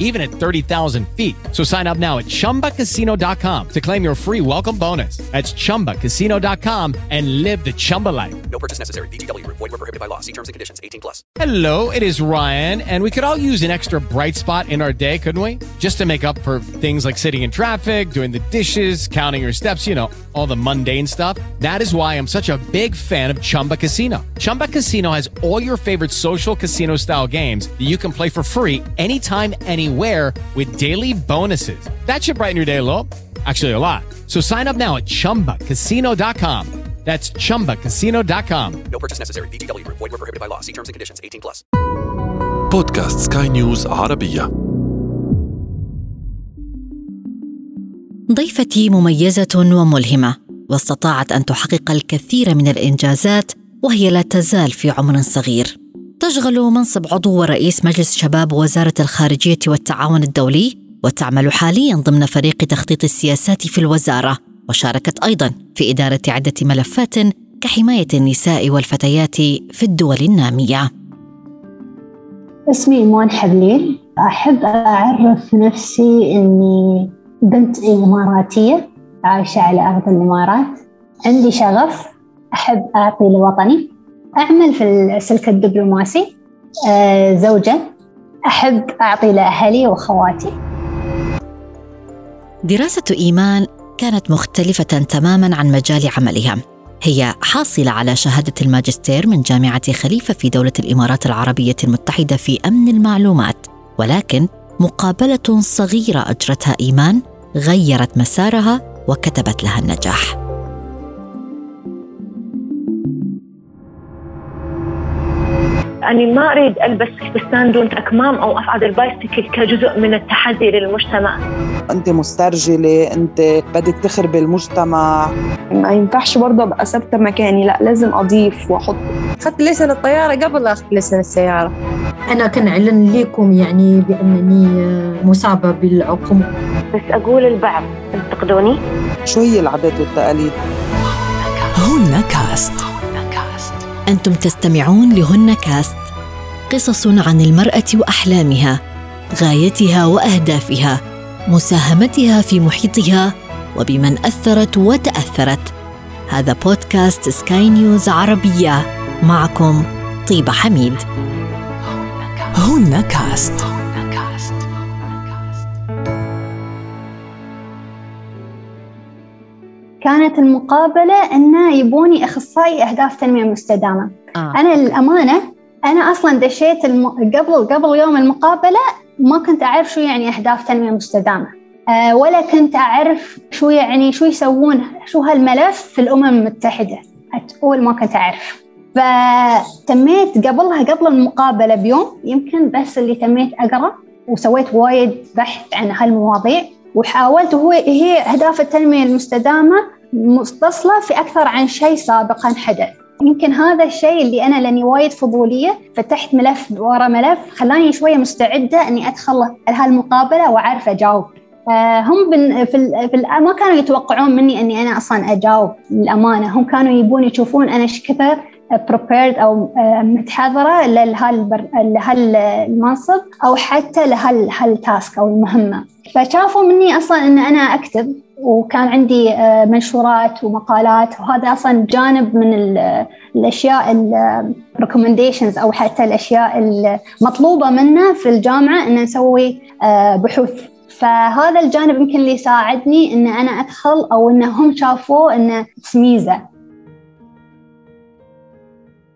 even at 30,000 feet. So sign up now at chumbacasino.com to claim your free welcome bonus. That's chumbacasino.com and live the Chumba life. No purchase necessary. Group. Void were prohibited by law. See terms and conditions. 18 plus. Hello, it is Ryan, and we could all use an extra bright spot in our day, couldn't we? Just to make up for things like sitting in traffic, doing the dishes, counting your steps, you know, all the mundane stuff. That is why I'm such a big fan of Chumba Casino. Chumba Casino has all your favorite social casino style games that you can play for free anytime, anywhere with daily bonuses. That should brighten your day a little. Actually, a lot. So sign up now at chumbacasino.com. That's chumbacasino.com. No purchase necessary. VGW Group. Void were prohibited by law. See terms and conditions. 18 plus. بودكاست سكاي نيوز عربية ضيفتي مميزة وملهمة واستطاعت أن تحقق الكثير من الإنجازات وهي لا تزال في عمر صغير تشغل منصب عضو ورئيس مجلس شباب وزارة الخارجية والتعاون الدولي وتعمل حاليا ضمن فريق تخطيط السياسات في الوزارة وشاركت أيضا في إدارة عدة ملفات كحماية النساء والفتيات في الدول النامية. اسمي إيمان حبليل. أحب أعرف نفسي إني بنت إماراتية عايشة على أرض الإمارات. عندي شغف. أحب أعطي لوطني. أعمل في السلك الدبلوماسي آه، زوجة أحب أعطي لأهلي وأخواتي دراسة إيمان كانت مختلفة تماما عن مجال عملها. هي حاصلة على شهادة الماجستير من جامعة خليفة في دولة الإمارات العربية المتحدة في أمن المعلومات، ولكن مقابلة صغيرة أجرتها إيمان غيرت مسارها وكتبت لها النجاح. أني ما أريد ألبس فستان دون أكمام أو أصعد البايسكل كجزء من التحدي للمجتمع. أنت مسترجلة أنت بدك تخربي المجتمع. ما ينفعش برضه أبقى ثابتة مكاني لا لازم أضيف وأحط. أخذت لسان الطيارة قبل اخذ لسان السيارة. أنا كان اعلن لكم يعني بأنني مصابة بالعقم. بس أقول البعض انتقدوني شو هي العادات والتقاليد؟ هن كاست. أنتم تستمعون لهن كاست. قصص عن المرأة وأحلامها غايتها وأهدافها مساهمتها في محيطها وبمن أثرت وتأثرت. هذا بودكاست سكاي نيوز عربية. معكم طيبة حميد. هن كاست. كانت المقابلة إنه يبوني أخصائي أهداف تنمية مستدامة. آه. أنا للأمانة أنا أصلا دشيت الم... قبل قبل يوم المقابلة ما كنت أعرف شو يعني أهداف تنمية مستدامة. أه ولا كنت أعرف شو يعني شو يسوون شو هالملف في الأمم المتحدة. أول ما كنت أعرف. فتميت قبلها قبل المقابلة بيوم يمكن بس اللي تميت أقرأ وسويت وايد بحث عن هالمواضيع وحاولت وهو هي أهداف التنمية المستدامة متصلة في أكثر عن شيء سابقا حدث. يمكن هذا الشيء اللي أنا لأني وايد فضولية فتحت ملف ورا ملف خلاني شوية مستعدة أني أدخل هالمقابلة وأعرف أجاوب. آه، هم في ما كانوا يتوقعون مني أني أنا أصلا أجاوب للأمانة. هم كانوا يبون يشوفون أنا إيش كثر أو آه، متحضرة لهالمنصب أو حتى لهال task أو المهمة. فشافوا مني أصلا أن أنا أكتب. وكان عندي آه، منشورات ومقالات. وهذا أصلا جانب من ال- الأشياء ال recommendations أو حتى الأشياء المطلوبه منا في الجامعة إن نسوي آه، بحوث. فهذا الجانب يمكن اللي ساعدني إن أنا أدخل أو إن هم شافوه انه ميزه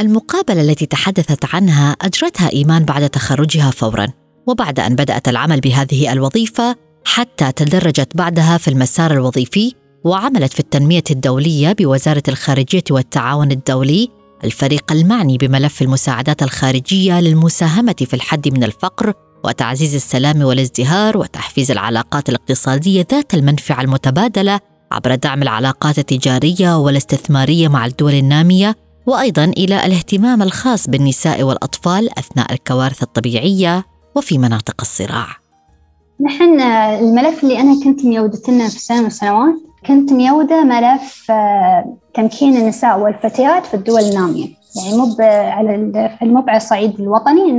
المقابلة التي تحدثت عنها أجرتها إيمان بعد تخرجها فوراً وبعد أن بدأت العمل بهذه الوظيفة حتى تدرجت بعدها في المسار الوظيفي وعملت في التنمية الدولية بوزارة الخارجية والتعاون الدولي الفريق المعني بملف المساعدات الخارجية للمساهمة في الحد من الفقر وتعزيز السلام والازدهار وتحفيز العلاقات الاقتصادية ذات المنفعة المتبادلة عبر دعم العلاقات التجارية والاستثمارية مع الدول النامية وأيضا إلى الاهتمام الخاص بالنساء والأطفال أثناء الكوارث الطبيعية وفي مناطق الصراع. نحن الملف اللي أنا كنت ميودته لنا في سنه من السنوات كنت ميودة ملف آه، تمكين النساء والفتيات في الدول النامية، يعني مو على مو على الصعيد الوطني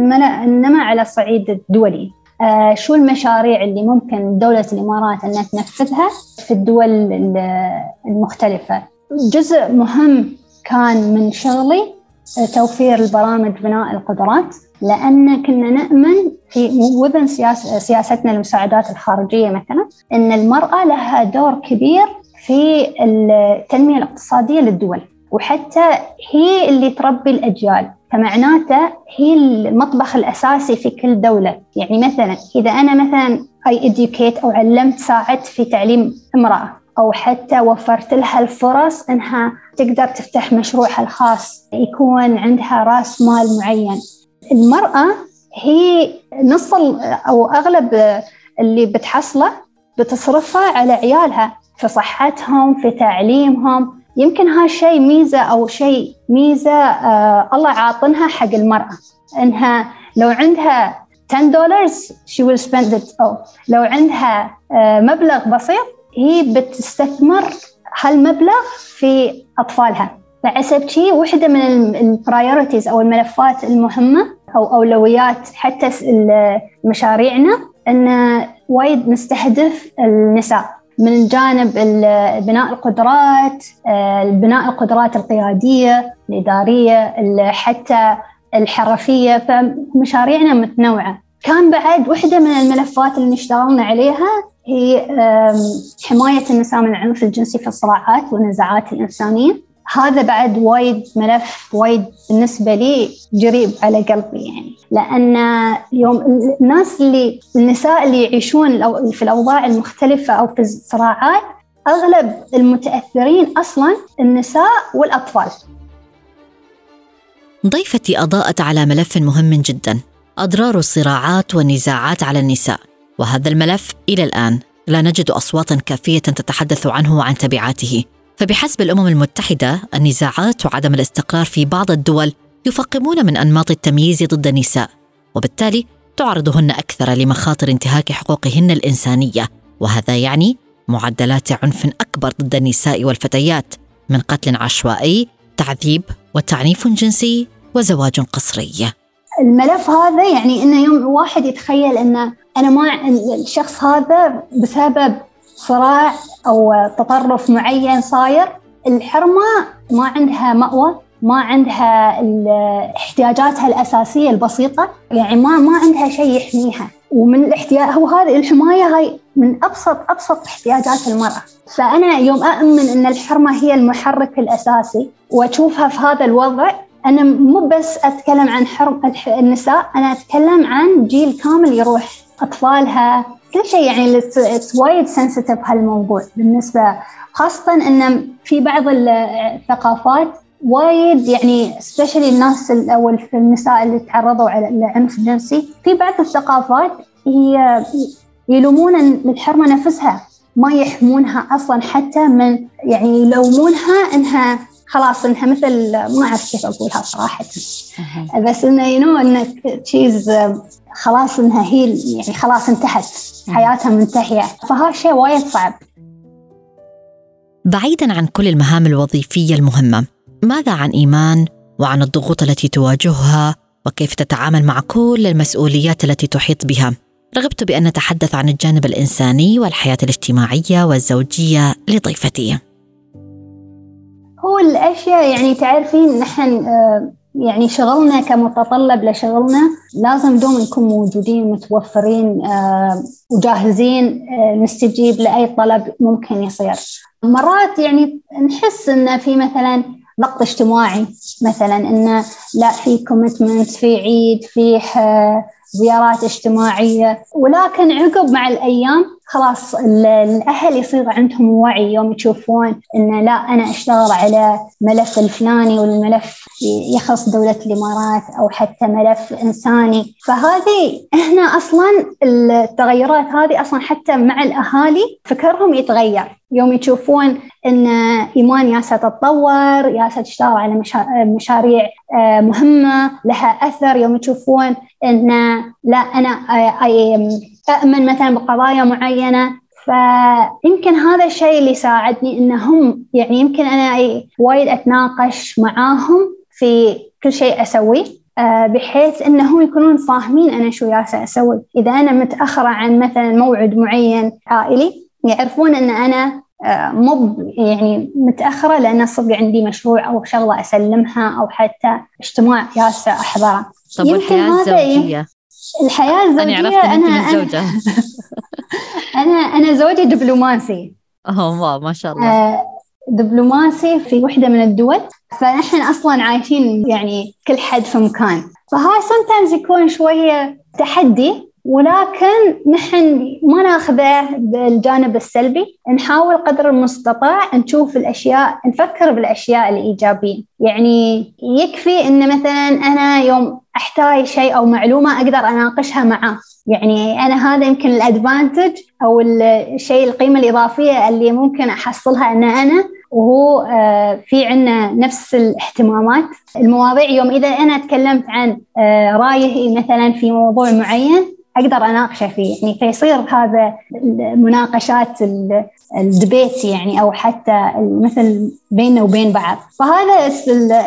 إنما على الصعيد الدولي. آه، شو المشاريع اللي ممكن دولة الإمارات أنها تنفذها في الدول المختلفة جزء مهم كان من شغلي آه، توفير البرامج بناء القدرات لأن كنا نؤمن في وذن سياستنا المساعدات الخارجية مثلا أن المرأة لها دور كبير في التنمية الاقتصادية للدول وحتى هي اللي تربي الأجيال. فمعناته هي المطبخ الأساسي في كل دولة. يعني مثلا إذا أنا مثلا educate أو علمت ساعدت في تعليم امرأة. أو حتى وفرت لها الفرص إنها تقدر تفتح مشروعها الخاص يكون عندها رأس مال معين. المرأة هي نص أو أغلب اللي بتحصله بتصرفها على عيالها في صحتهم في تعليمهم. يمكن هالشيء ميزة أو شيء ميزة آه الله عاطنها حق المرأة. إنها لو عندها 10 دولار she will spend it. all لو عندها آه مبلغ بسيط هي بتستثمر هالمبلغ في أطفالها. فحسب شيء واحدة من البرايورتيز أو الملفات المهمة أو أولويات حتى مشاريعنا أن وايد نستهدف النساء من جانب بناء القدرات آه، بناء القدرات القيادية الإدارية حتى الحرفية. فمشاريعنا متنوعة. كان بعد واحدة من الملفات اللي اشتغلنا عليها هي حماية النساء من العنف الجنسي في الصراعات والنزاعات الإنسانية. هذا بعد وايد ملف وايد بالنسبة لي جريب على قلبي يعني. لأن يوم الناس اللي النساء اللي يعيشون في الأوضاع المختلفة أو في الصراعات أغلب المتأثرين أصلا النساء والأطفال. ضيفتي أضاءت على ملف مهم جدا. أضرار الصراعات والنزاعات على النساء. وهذا الملف إلى الآن لا نجد أصواتا كافية تتحدث عنه وعن تبعاته. فبحسب الأمم المتحدة النزاعات وعدم الاستقرار في بعض الدول يفقمون من أنماط التمييز ضد النساء. وبالتالي تعرضهن أكثر لمخاطر انتهاك حقوقهن الإنسانية. وهذا يعني معدلات عنف أكبر ضد النساء والفتيات من قتل عشوائي تعذيب وتعنيف جنسي وزواج قسري الملف هذا يعني إنه يوم واحد يتخيل إنه أنا ما الشخص هذا بسبب صراع أو تطرف معين صاير الحرمة ما عندها مأوى ما عندها احتياجاتها الأساسية البسيطة يعني ما ما عندها شيء يحميها. ومن الاحتياج هو هذه الحماية هاي من ابسط أبسط احتياجات المرأة. فأنا يوم اؤمن إن الحرمة هي المحرك الأساسي وأشوفها في هذا الوضع أنا مو بس أتكلم عن حرم النساء أنا أتكلم عن جيل كامل يروح أطفالها كل شيء يعني وايد سنسيتيف هالموضوع بالنسبة خاصة إن في بعض الثقافات وايد يعني سبيشلي الناس أو النساء اللي تعرضوا على العنف الجنسي في بعض الثقافات هي يلومون الحرمة نفسها ما يحمونها أصلا حتى من يعني يلومونها إنها خلاص إنها مثل ما أعرف كيف أقولها صراحة. بس إنه يو نو إنه تشيز خلاص إنها هي يعني خلاص انتهت. حياتها منتهية. فهذا شيء وايد صعب. بعيدا عن كل المهام الوظيفية المهمة ماذا عن إيمان وعن الضغوط التي تواجهها وكيف تتعامل مع كل المسؤوليات التي تحيط بها؟ رغبت بأن نتحدث عن الجانب الإنساني والحياة الاجتماعية والزوجية لضيفتي. هو الأشياء يعني تعرفين نحن آه، يعني شغلنا كمتطلب لشغلنا لازم دوم نكون موجودين متوفرين آه، وجاهزين آه، نستجيب لأي طلب ممكن يصير. مرات يعني نحس إن في مثلا ضغط اجتماعي مثلا إن لا في كوميتمنت في عيد في زيارات اجتماعية. ولكن عقب مع الأيام خلاص الأهل يصير عندهم وعي يوم يشوفون إن لا أنا أشتغل على ملف الفلاني والملف يخص دولة الإمارات أو حتى ملف إنساني. فهذه هنا أصلا التغيرات هذه أصلا حتى مع الأهالي فكرهم يتغير. يوم يشوفون إن إيمان ياسا تتطور ياسا تشتغل على مشاريع آه، مهمة لها أثر. يوم يشوفون إن لا أنا اؤمن مثلا بقضايا معينة فيمكن هذا الشيء اللي ساعدني إنهم يعني يمكن أنا وايد أتناقش معاهم في كل شيء أسويه آه، بحيث إنهم يكونون فاهمين أنا شو ياسا أسوي، إذا أنا متأخرة عن مثلا موعد معين عائلي يعرفون إن أنا آه، مو يعني متأخرة لأن صدق عندي مشروع أو شغلة أسلمها أو حتى اجتماع ياسا أحضره. طب والحياة الزوجية؟ الحياة الزوجية أنا عرفت أنا أنا, زوجة. أنا أنا زوجي دبلوماسي. واو ما شاء الله. آه دبلوماسي في وحدة من الدول فنحن أصلا عايشين يعني كل حد في مكان فهاي sometimes يكون شوية تحدي ولكن نحن ما ناخذه بالجانب السلبي نحاول قدر المستطاع نشوف الأشياء نفكر بالأشياء الإيجابية يعني يكفي إن مثلا أنا يوم أحتاج شيء أو معلومة أقدر أناقشها معاه يعني أنا هذا يمكن الأدفانتج أو الشيء القيمة الإضافية اللي ممكن أحصلها إن أنا وهو آه، في عنا نفس الاهتمامات. المواضيع يوم إذا أنا تكلمت عن آه، رايه مثلا في موضوع معين أقدر أناقشه فيه. يعني فيصير هذا المناقشات الدبيت يعني أو حتى مثل بيننا وبين بعض. فهذا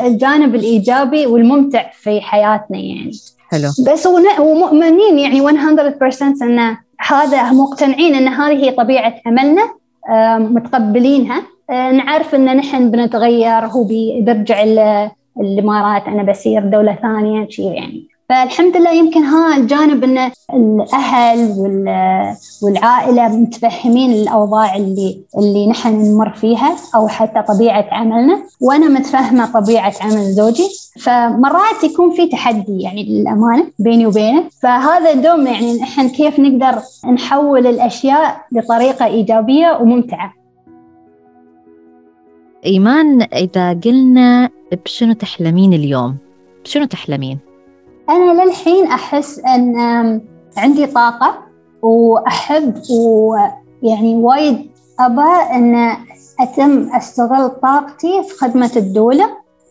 الجانب الإيجابي والممتع في حياتنا يعني. حلو. بس ومؤمنين يعني 100% أن هذا مقتنعين أن هذه هي طبيعة عملنا متقبلينها. آه، نعرف أن نحن بنتغير هو بيرجع الإمارات أنا بصير دولة ثانية شيء يعني. فالحمد لله يمكن ها الجانب إن الأهل والعائلة متفهمين الأوضاع اللي اللي نحن نمر فيها أو حتى طبيعة عملنا وأنا متفهمة طبيعة عمل زوجي. فمرات يكون في تحدي يعني للأمانة بيني وبينه. فهذا دوم يعني نحن كيف نقدر نحول الأشياء بطريقة إيجابية وممتعة. إيمان إذا قلنا بشنو تحلمين اليوم؟ بشنو تحلمين؟ أنا للحين أحس أن عندي طاقة وأحب ويعني وايد أبى أن أتم أستغل طاقتي في خدمة الدولة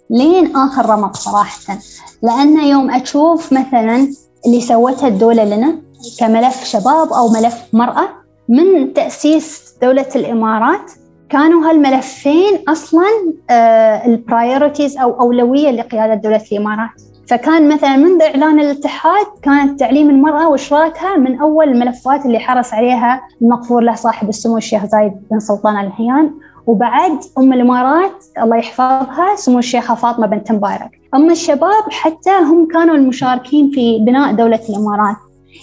لين آخر رمق صراحة. لأن يوم أشوف مثلا اللي سوتها الدولة لنا كملف شباب أو ملف مرأة من تأسيس دولة الإمارات كانوا هالملفين أصلا آه، البرايورتيز أو أولوية لقيادة دولة الإمارات. فكان مثلا منذ إعلان الاتحاد كانت تعليم المرأة وإشراكها من أول الملفات اللي حرص عليها المغفور له صاحب السمو الشيخ زايد بن سلطان آل نهيان وبعد أم الإمارات الله يحفظها سمو الشيخة فاطمة بنت مبارك. أما الشباب حتى هم كانوا المشاركين في بناء دولة الإمارات.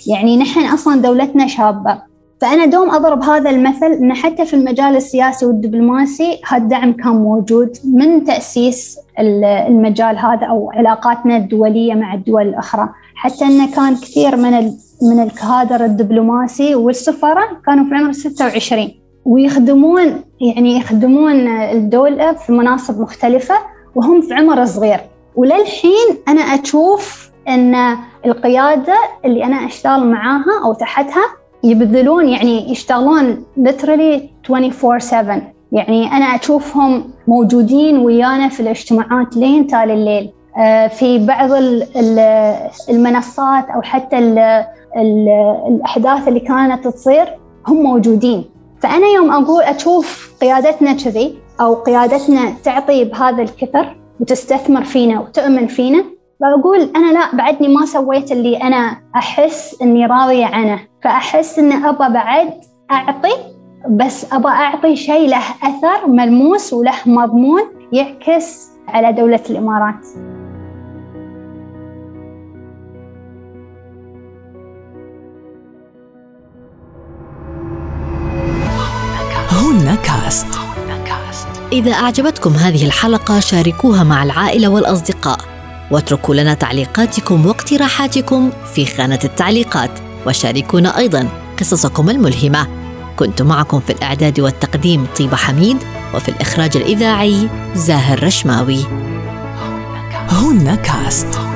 يعني نحن أصلا دولتنا شابة. فأنا دوم أضرب هذا المثل أن حتى في المجال السياسي والدبلوماسي هالدعم كان موجود من تأسيس المجال هذا أو علاقاتنا الدولية مع الدول الأخرى. حتى أنه كان كثير من من الكادر الدبلوماسي والسفراء كانوا في عمر 26 ويخدمون يعني يخدمون الدولة في مناصب مختلفة وهم في عمر صغير. وللحين أنا أشوف أن القيادة اللي أنا أشتغل معاها أو تحتها يبذلون يعني يشتغلون literally 24/7 يعني أنا أشوفهم موجودين ويانا في الاجتماعات لين تال الليل. آه، في بعض المنصات أو حتى ال ال الأحداث اللي كانت تصير هم موجودين. فأنا يوم أقول أشوف قيادتنا كذي أو قيادتنا تعطي بهذا الكثر وتستثمر فينا وتؤمن فينا بقول أنا لا بعدني ما سويت اللي أنا أحس إني راضية عنه. فأحس إن أبى بعد أعطي بس أبى أعطي شيء له أثر ملموس وله مضمون يعكس على دولة الإمارات. هنا كاست. إذا أعجبتكم هذه الحلقة شاركوها مع العائلة والأصدقاء واتركوا لنا تعليقاتكم واقتراحاتكم في خانة التعليقات. وشاركونا أيضا قصصكم الملهمة. كنت معكم في الإعداد والتقديم طيبة حميد وفي الإخراج الإذاعي زاهر رشماوي. هنا كاست.